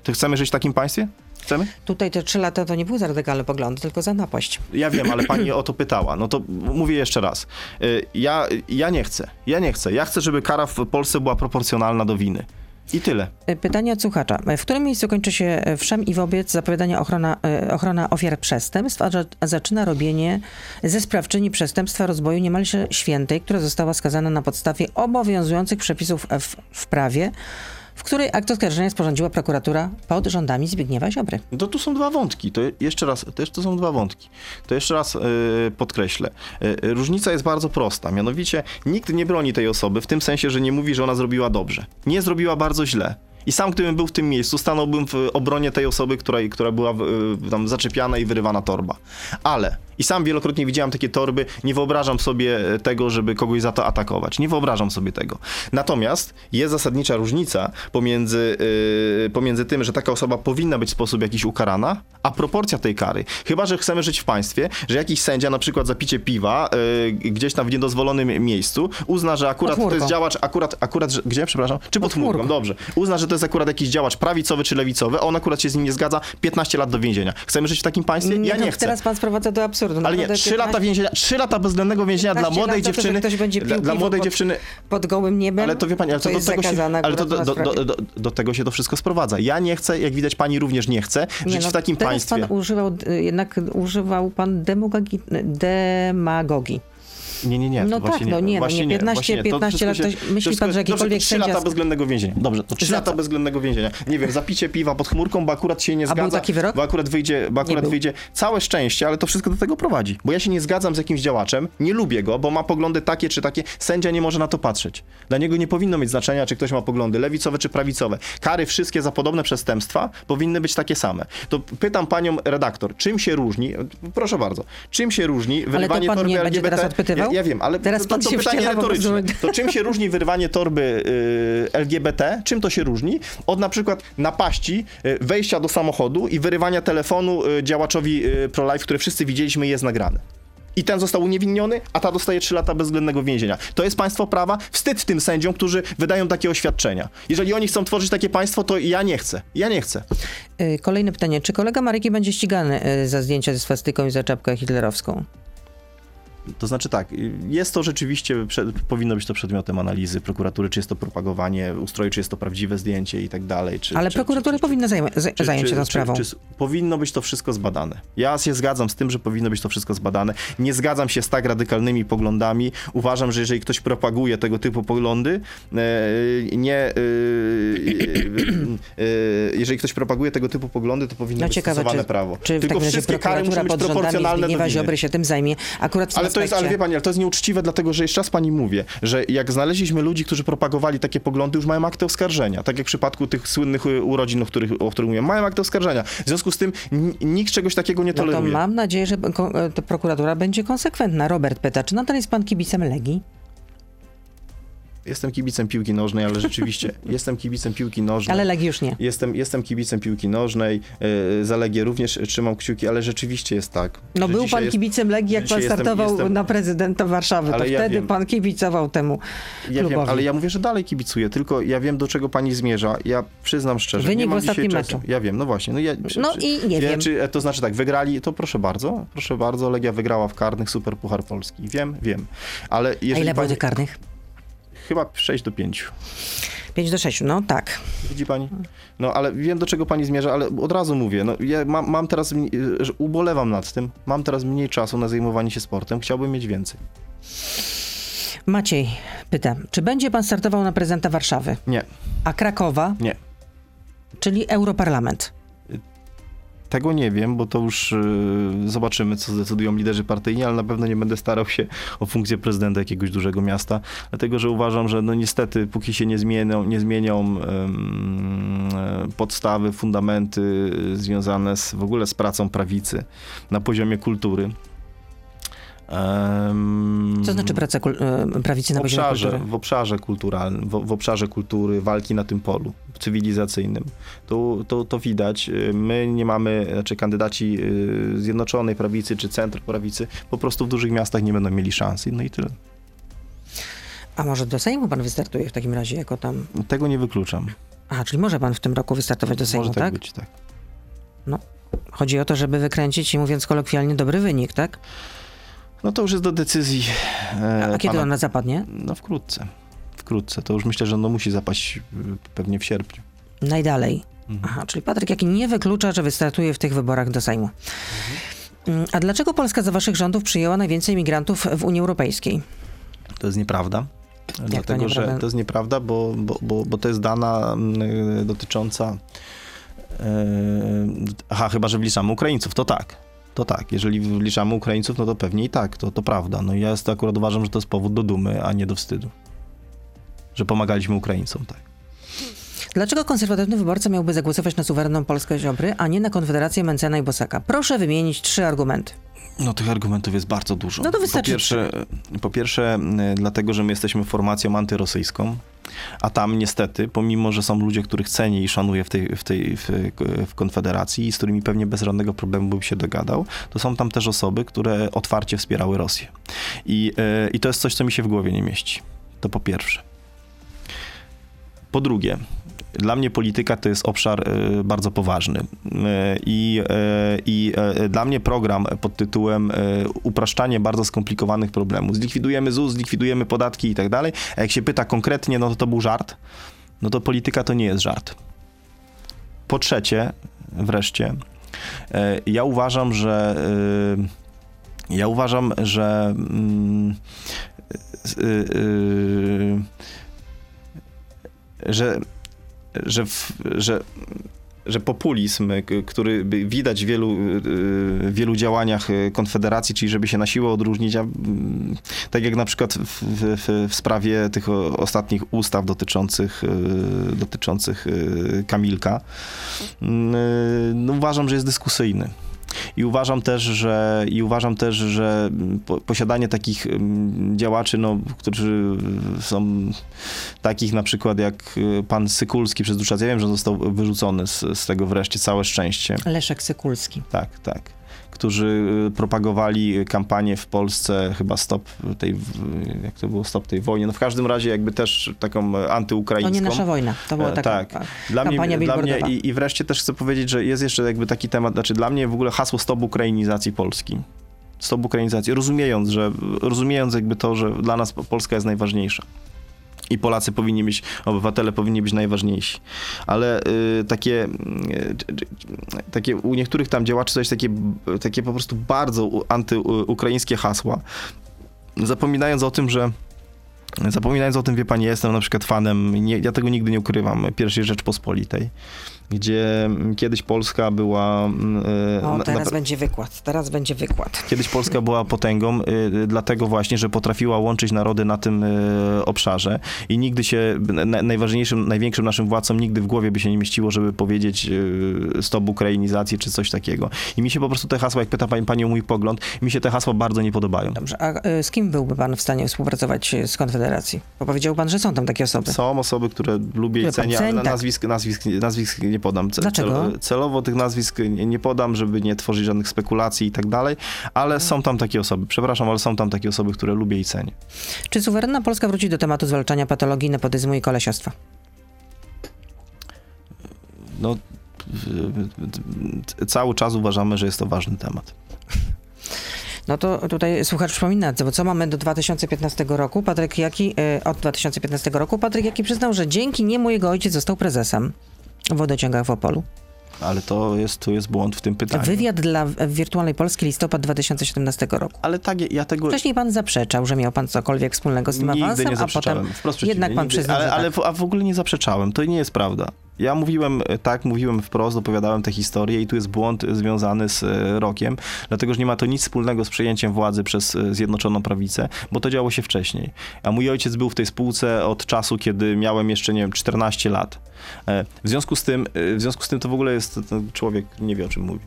To chcemy żyć w takim państwie? Chcemy? Tutaj te trzy lata to nie były za radykalne poglądy, tylko za napaść. Ja wiem, ale pani o to pytała. No to mówię jeszcze raz. Y, Ja, ja nie chcę. Ja nie chcę. Ja chcę, żeby kara w Polsce była proporcjonalna do winy. I tyle. E, Pytanie od słuchacza. W którym miejscu kończy się e, wszem i wobec zapowiadania ochrona, e, ochrona ofiar przestępstw, a zaczyna robienie ze sprawczyni przestępstwa rozboju niemalże świętej, która została skazana na podstawie obowiązujących przepisów w, w prawie, w której akt oskarżenia sporządziła prokuratura pod rządami Zbigniewa Ziobry. No to tu są dwa wątki. To jeszcze raz, też to są dwa wątki. To jeszcze raz yy, podkreślę. Yy, różnica jest bardzo prosta. Mianowicie nikt nie broni tej osoby w tym sensie, że nie mówi, że ona zrobiła dobrze. Nie zrobiła bardzo źle. I sam, gdybym był w tym miejscu, stanąłbym w obronie tej osoby, która, która była yy, tam zaczepiana i wyrywana torba. Ale, i sam wielokrotnie widziałem takie torby, nie wyobrażam sobie tego, żeby kogoś za to atakować. Nie wyobrażam sobie tego. Natomiast jest zasadnicza różnica pomiędzy, yy, pomiędzy tym, że taka osoba powinna być w sposób jakiś ukarana, a proporcja tej kary. Chyba, że chcemy żyć w państwie, że jakiś sędzia na przykład za picie piwa yy, gdzieś tam w niedozwolonym miejscu uzna, że akurat to jest działacz, akurat, akurat, że, gdzie, przepraszam? Czy pod, Pod chmurką, chmurką. dobrze. Uzna, że to jest akurat jakiś działacz prawicowy czy lewicowy, a on akurat się z nim nie zgadza, 15 lat do więzienia. Chcemy żyć w takim państwie? ja to nie chcę. Teraz pan sprowadza do absurdu. Ale nie, 3 lata 15 więzienia, 3 lata bezwzględnego więzienia dla 15 młodej lat za to, że dziewczyny. pił dla, dla młodej pod- dziewczyny. pod gołym niebem. Ale to wie pani, ale to, do jest tego się, ale to do, do, do, do, do tego się to wszystko sprowadza. Ja nie chcę, jak widać pani również nie chce, żyć no, w takim państwie. pan używał, y, jednak używał pan demagogii. demagogii. Nie, nie, nie. No tak, no nie, no właśnie nie, 15 właśnie 15 lat, to myśli pan, że dobrze, jakikolwiek to 3 lata bezwzględnego więzienia. Dobrze, to 3 Za lata bezwzględnego więzienia. Nie wiem, zapicie piwa pod chmurką, bo akurat się nie A zgadza. był taki wyrok? Bo akurat wyjdzie, bo akurat wyjdzie całe szczęście, ale to wszystko do tego prowadzi. Bo ja się nie zgadzam z jakimś działaczem, nie lubię go, bo ma poglądy takie czy takie. Sędzia nie może na to patrzeć. Dla niego nie powinno mieć znaczenia, czy ktoś ma poglądy lewicowe czy prawicowe. Kary wszystkie za podobne przestępstwa powinny być takie same. To pytam panią redaktor, czym się różni, proszę bardzo, czym się różni wyrywanie torby nie LGBT? teraz odpytywał? Ja wiem, ale Teraz to, to, to pytanie retoryczne. To czym się różni wyrywanie torby y, LGBT? Czym to się różni? Od na przykład napaści, y, wejścia do samochodu i wyrywania telefonu y, działaczowi y, pro-life, które wszyscy widzieliśmy i jest nagrane. I ten został uniewinniony, a ta dostaje 3 lata bezwzględnego więzienia. To jest państwo prawa? Wstyd tym sędziom, którzy wydają takie oświadczenia. Jeżeli oni chcą tworzyć takie państwo, to ja nie chcę. Ja nie chcę. Y, Kolejne pytanie. Czy kolega Maryki będzie ścigany y, za zdjęcia ze swastyką i za czapkę hitlerowską? To znaczy tak, jest to rzeczywiście, prze, powinno być to przedmiotem analizy prokuratury, czy jest to propagowanie ustroju, czy jest to prawdziwe zdjęcie i tak dalej. Czy, Ale czy, prokuratura czy, powinna zająć się tą sprawą. Powinno być to wszystko zbadane. Ja się zgadzam z tym, że powinno być to wszystko zbadane. Nie zgadzam się z tak radykalnymi poglądami. Uważam, że jeżeli ktoś propaguje tego typu poglądy, e, nie. E, e, jeżeli ktoś propaguje tego typu poglądy, to powinno No być ciekawe, stosowane czy, prawo. czy w Tylko takim razie wszystkie kary muszą być proporcjonalne do winy. Ziobry się tym zajmie. Akurat w Ale to jest, ale wie pani, ale to jest nieuczciwe, dlatego że jeszcze raz pani mówię, że jak znaleźliśmy ludzi, którzy propagowali takie poglądy, już mają akty oskarżenia. Tak jak w przypadku tych słynnych y, urodzin, o których, o których mówiłem, mają akty oskarżenia. W związku z tym nikt czegoś takiego nie No to toleruje. mam nadzieję, że to prokuratura będzie konsekwentna. Robert pyta, czy nadal jest pan kibicem Legii? Jestem kibicem piłki nożnej, ale rzeczywiście jestem kibicem piłki nożnej. Ale Legii już nie. Jestem, jestem kibicem piłki nożnej, yy, za Legię również trzymam kciuki, ale rzeczywiście jest tak. No był pan kibicem Legii, jak pan jestem- startował jestem- na prezydenta Warszawy. To Ale ja wtedy wiem. pan kibicował temu Ja klubowi. wiem, ale ja mówię, że dalej kibicuję, tylko ja wiem, do czego pani zmierza. Ja przyznam szczerze. Wynik nie mam dzisiaj czasu. meczu. Ja wiem, no właśnie. No, ja, No i nie wiem. Czy, to znaczy tak, wygrali, to proszę bardzo, proszę bardzo, Legia wygrała w karnych Super Puchar Polski. Wiem, wiem. Ale A jeżeli ile było pani, karnych? Chyba 6 do 5. 5 do 6, no tak. Widzi pani? No ale wiem, do czego pani zmierza, ale od razu mówię, no ja mam, mam teraz, że ubolewam nad tym, mam teraz mniej czasu na zajmowanie się sportem, chciałbym mieć więcej. Maciej pyta, czy będzie pan startował na prezydenta Warszawy, Nie, a Krakowa, nie. czyli Europarlament? Tego nie wiem, bo to już yy, zobaczymy, co zdecydują liderzy partyjni, ale na pewno nie będę starał się o funkcję prezydenta jakiegoś dużego miasta, dlatego że uważam, że no niestety, póki się nie zmienią, nie zmienią e, podstawy, fundamenty y, związane z, w ogóle z pracą prawicy na poziomie kultury. Co znaczy praca e, prawicy na w obszarze, kultury? w obszarze kulturalnym, w, w obszarze kultury, walki na tym polu cywilizacyjnym. To, to, to widać. Y, My nie mamy, znaczy kandydaci y, Zjednoczonej Prawicy czy Centrum Prawicy po prostu w dużych miastach nie będą mieli szans. No i tyle. A może do Sejmu pan wystartuje w takim razie jako tam... Tego nie wykluczam. A, czyli może pan w tym roku wystartować do Sejmu, Może tak, tak? być, tak. Chodzi o to, żeby wykręcić i mówiąc kolokwialnie dobry wynik, tak? No to już jest do decyzji e, A, a kiedy pana- ona zapadnie? No wkrótce. Wkrótce. To już myślę, że ono musi zapaść y, pewnie w sierpniu. Najdalej. Mhm. Aha, czyli Patryk Jaki nie wyklucza, że wystartuje w tych wyborach do Sejmu. Mm, A dlaczego Polska za waszych rządów przyjęła najwięcej migrantów w Unii Europejskiej? To jest nieprawda. Dlatego, nieprawda? że to jest nieprawda, bo, bo, bo, bo to jest dana mm, dotycząca. Yy, aha, chyba, że wliczamy Ukraińców, to tak. To tak, jeżeli wliczamy Ukraińców, no to pewnie i tak, to, to prawda. No ja akurat uważam, że to jest powód do dumy, a nie do wstydu. Że pomagaliśmy Ukraińcom, tak. Dlaczego konserwatywny wyborca miałby zagłosować na suwerenną Polskę Ziobry, a nie na Konfederację Mencena i Bosaka? Proszę wymienić trzy argumenty. No tych argumentów jest bardzo dużo. No to wystarczy Po pierwsze, po pierwsze y, dlatego, że my jesteśmy formacją antyrosyjską, a tam niestety, pomimo, że są ludzie, których cenię i szanuję w tej, w tej w, w Konfederacji i z którymi pewnie bez żadnego problemu bym się dogadał, to są tam też osoby, które otwarcie wspierały Rosję. I, y, I to jest coś, co mi się w głowie nie mieści. To po pierwsze. Po drugie, dla mnie polityka to jest obszar y, bardzo poważny. Y, I, y, i dla mnie program pod tytułem upraszczanie bardzo skomplikowanych problemów. Zlikwidujemy ZUS, zlikwidujemy podatki i tak dalej. A jak się pyta konkretnie, no to to był żart. No to polityka to nie jest żart. Po trzecie, wreszcie, ja uważam, że ja uważam, że mm, że że, w, że, że populizm, który widać w wielu, y, wielu działaniach y, Konfederacji, czyli żeby się na siłę odróżnić, a, tak jak na przykład w, w, w sprawie tych ostatnich ustaw dotyczących, y, dotyczących Kamilka, no uważam, że jest dyskusyjny. I uważam też, że, i uważam też, że po, posiadanie takich mm, działaczy, no, którzy są takich na przykład jak y, pan Sykulski przez dłuższy czas, ja wiem, że został wyrzucony z, z tego wreszcie, całe szczęście. Leszek Sykulski. Tak, tak. Którzy y, propagowali kampanię w Polsce, chyba stop tej, jak to było, stop tej wojny. No w każdym razie jakby też taką To antyukraińską. nie nasza wojna. To była E, taka tak. Dla mnie, kampania dla mnie i, i wreszcie też chcę powiedzieć, że jest jeszcze jakby taki temat, znaczy dla mnie w ogóle hasło stop ukrainizacji Polski. Stop ukrainizacji, rozumiejąc, że rozumiejąc jakby to, że dla nas Polska jest najważniejsza. I Polacy powinni być, obywatele powinni być najważniejsi. Ale y, takie, y, takie u niektórych tam działaczy jest takie, takie po prostu bardzo antyukraińskie hasła. Zapominając o tym, że Zapominając o tym, wie pani, ja jestem na przykład fanem, nie, ja tego nigdy nie ukrywam, pierwszej Rzeczpospolitej, gdzie mm, kiedyś Polska była... mm, O, teraz na- będzie wykład. Teraz będzie wykład. Kiedyś Polska była potęgą, y, y, dlatego właśnie, że potrafiła łączyć narody na tym y, obszarze i nigdy się, na, najważniejszym, największym naszym władcom nigdy w głowie by się nie mieściło, żeby powiedzieć stop ukrainizacji czy coś takiego. I mi się po prostu te hasła, jak pyta pani, pani o mój pogląd, mi się te hasła bardzo nie podobają. Dobrze, a z kim byłby pan w stanie współpracować z Konfederacji? Bo powiedział pan, że są tam takie osoby. Są osoby, które lubię i cenię, ale tak. nazwisk, nazwisk, nazwisk nie podam. Dlaczego? cel- Celowo tych nazwisk nie, podam, żeby nie tworzyć żadnych spekulacji i tak dalej, ale są tam takie osoby. Przepraszam, ale są tam takie osoby, które lubię i cenię. Czy suwerenna Polska wróci do tematu zwalczania patologii, nepotyzmu i kolesiostwa? No, cały czas uważamy, że jest to ważny temat. No to tutaj słuchacz przypomina, bo co mamy do 2015 roku? Patryk Jaki, y, od 2015 roku Patryk Jaki przyznał, że dzięki niemu jego ojciec został prezesem wodociągach w Opolu. Ale to jest, tu jest błąd w tym pytaniu. Wywiad dla Wirtualnej Polski listopad 2017 roku. Ale tak, ja tego... Wcześniej pan zaprzeczał, że miał pan cokolwiek wspólnego z tym Nigdy awansem, nie a zaprzeczałem. potem Wprost jednak pan nigdy. przyznał, ale tak. w- a w ogóle nie zaprzeczałem. To nie jest prawda. Ja mówiłem e, tak, mówiłem wprost, opowiadałem tę historię i tu jest błąd e, związany z e, rokiem, dlatego że nie ma to nic wspólnego z przejęciem władzy przez Zjednoczoną Prawicę, bo to działo się wcześniej. A mój ojciec był w tej spółce od czasu, kiedy miałem jeszcze, nie wiem, 14 lat. W związku z tym, w związku z tym to w ogóle jest, człowiek nie wie o czym mówi.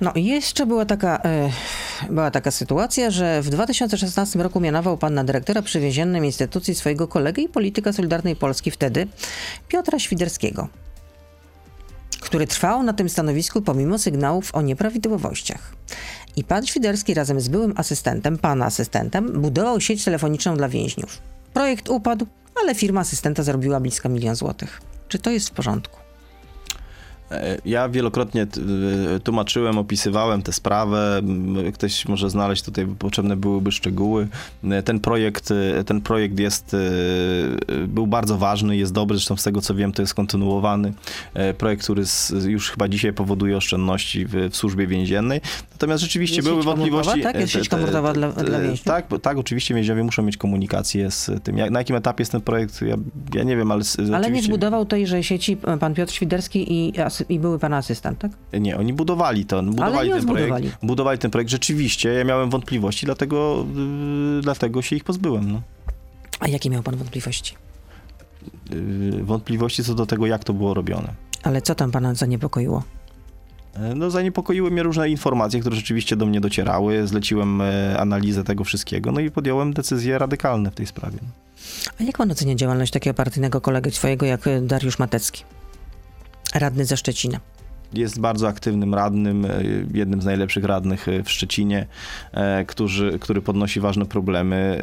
No i jeszcze była taka, była taka sytuacja, że w 2016 roku mianował pan na dyrektora przy więziennym instytucji swojego kolegę i polityka Solidarnej Polski wtedy, Piotra Świderskiego, który trwał na tym stanowisku pomimo sygnałów o nieprawidłowościach. I pan Świderski razem z byłym asystentem, pana asystentem, budował sieć telefoniczną dla więźniów. Projekt upadł, ale firma asystenta zarobiła blisko milion złotych. Czy to jest w porządku? E, Ja wielokrotnie y, tłumaczyłem, opisywałem tę sprawę. Ktoś może znaleźć tutaj, potrzebne byłyby szczegóły. E, Ten projekt, ten projekt jest, był bardzo ważny, jest dobry, zresztą z tego co wiem, to jest kontynuowany. E, Projekt, który już chyba dzisiaj powoduje oszczędności w, w służbie więziennej. Natomiast rzeczywiście Jest były wątpliwości. tak? Jest e, sieć komórkowa dla- dla więźniów? Tak, tak, oczywiście więźniowie muszą mieć komunikację z tym. Jak, na jakim etapie jest ten projekt, ja, ja nie wiem, ale... Ale nie zbudował tejże sieci pan Piotr Świderski i, asy- i były pan asystent, tak? Nie, oni budowali to. Budowali ten projekt. Budowali ten projekt. Rzeczywiście, ja miałem wątpliwości, dlatego, yy, dlatego się ich pozbyłem. No. A jakie miał pan wątpliwości? Yy, wątpliwości co do tego, jak to było robione. Ale co tam pana zaniepokoiło? E, No, zaniepokoiły mnie różne informacje, które rzeczywiście do mnie docierały. Zleciłem e, analizę tego wszystkiego, no i podjąłem decyzje radykalne w tej sprawie. A jak pan ocenia działalność takiego partyjnego kolegi swojego jak y, Dariusz Matecki? Radny ze Szczecina. Jest bardzo aktywnym radnym, e, jednym z najlepszych radnych e, w Szczecinie, e, którzy, który podnosi ważne problemy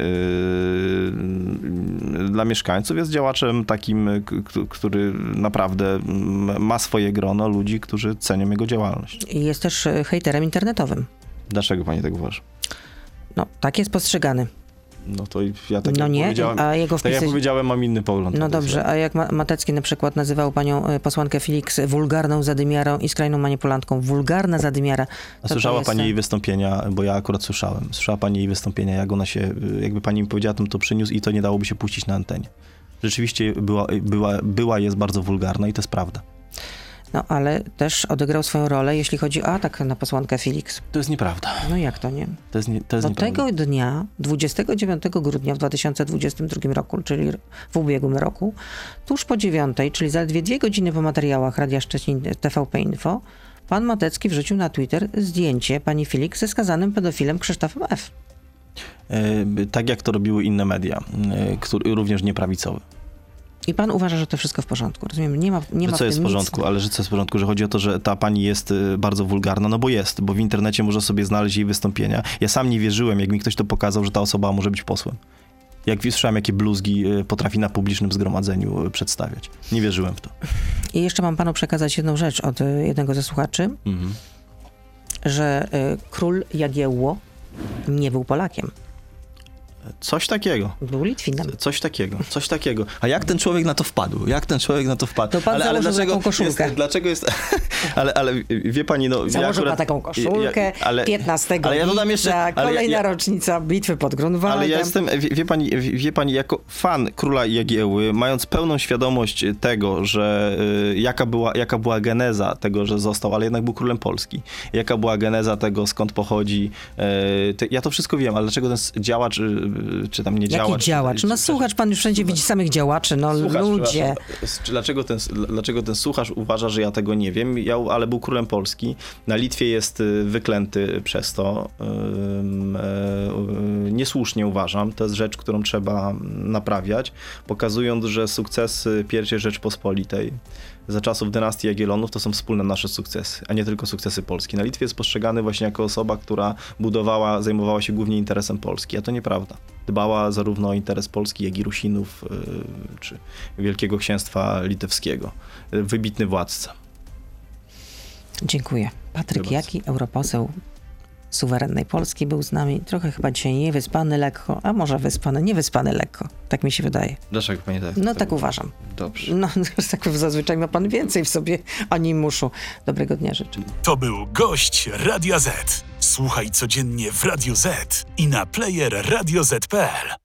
dla mieszkańców. Jest działaczem takim, który naprawdę ma swoje grono ludzi, którzy cenią jego działalność. I jest też hejterem internetowym. Dlaczego pani tak uważa? No, tak jest postrzegany. No to ja tak no jak nie, powiedziałem, a jego tak jak wpisy... powiedziałem, mam inny pogląd. No dobrze, a jak Ma- Matecki na przykład nazywał panią y, posłankę Felix wulgarną zadymiarą i skrajną manipulantką. Wulgarna zadymiara. A słyszała jest pani jej wystąpienia, bo ja akurat słyszałem. Słyszała pani jej wystąpienia, jak ona się, jakby pani mi powiedziała, to, to przyniósł i to nie dałoby się puścić na antenie. Rzeczywiście była, była, była jest bardzo wulgarna i to jest prawda. No ale też odegrał swoją rolę, jeśli chodzi o atak na posłankę Felix. To jest nieprawda. No jak to nie? To jest, nie, to jest No nieprawda. tego dnia, 29 grudnia w 2022 roku, czyli w ubiegłym roku, tuż po dziewiątej, czyli zaledwie dwie godziny po materiałach Radia Szczecin TVP Info, pan Matecki wrzucił na Twitter zdjęcie pani Filik ze skazanym pedofilem Krzysztofem F. E, Tak jak to robiły inne media, e, który, również nieprawicowe. I pan uważa, że to wszystko w porządku. Rozumiem, nie ma, nie Że ma co w jest w porządku, nic. ale że co jest w porządku, że chodzi o to, że ta pani jest y, bardzo wulgarna, no bo jest, bo w internecie można sobie znaleźć jej wystąpienia. Ja sam nie wierzyłem, jak mi ktoś to pokazał, że ta osoba może być posłem. Jak słyszałem, jakie bluzgi y, potrafi na publicznym zgromadzeniu y, przedstawiać. Nie wierzyłem w to. I jeszcze mam panu przekazać jedną rzecz od jednego ze słuchaczy, Mhm. że y, król Jagiełło nie był Polakiem. Coś takiego. Był Litwinem. Coś takiego, coś takiego. A jak ten człowiek na to wpadł? Jak ten człowiek na to wpadł? To pan założył taką koszulkę. Jest, dlaczego jest... ale, ale wie pani, no... ja Założył akurat- pan taką koszulkę, ja- ale, 15 ale ja dodam jeszcze... ale ja- kolejna ja- rocznica bitwy pod Grunwaldem. Ale ja jestem, wie, wie, pani, wie, pani, jako fan króla Jagieły, mając pełną świadomość tego, że y, jaka, była, jaka była geneza tego, że został, ale jednak był królem Polski, jaka była geneza tego, skąd pochodzi, y, te, ja to wszystko wiem, ale dlaczego ten działacz, y, czy tam nie Jaki działacz... działacz? czy- No słuchacz, pan już wszędzie widzi samych działaczy, no Słuchacz, ludzie. Dlaczego ten, dlaczego ten słuchacz uważa, że ja tego nie wiem? Ja, ale był królem Polski. Na Litwie jest y, wyklęty przez to. E, y, Niesłusznie uważam. To jest rzecz, którą trzeba naprawiać, pokazując, że sukcesy I Rzeczpospolitej za czasów dynastii Jagiellonów to są wspólne nasze sukcesy, a nie tylko sukcesy Polski. Na Litwie jest postrzegany właśnie jako osoba, która budowała, zajmowała się głównie interesem Polski, a to nieprawda. Dbała zarówno o interes Polski, jak i Rusinów, yy, czy Wielkiego Księstwa Litewskiego. Wybitny władca. Dziękuję. Patryk Jaki, europoseł suwerennej Polski był z nami. Trochę chyba dzisiaj niewyspany lekko, a może wyspany, niewyspany lekko. Tak mi się wydaje. Dlaczego pani tak? No tak uważam. Dobrze. No, tak zazwyczaj ma pan więcej w sobie animuszu. Dobrego dnia życzę. To był gość Radia Z. Słuchaj codziennie w Radio Z i na player radioz.pl.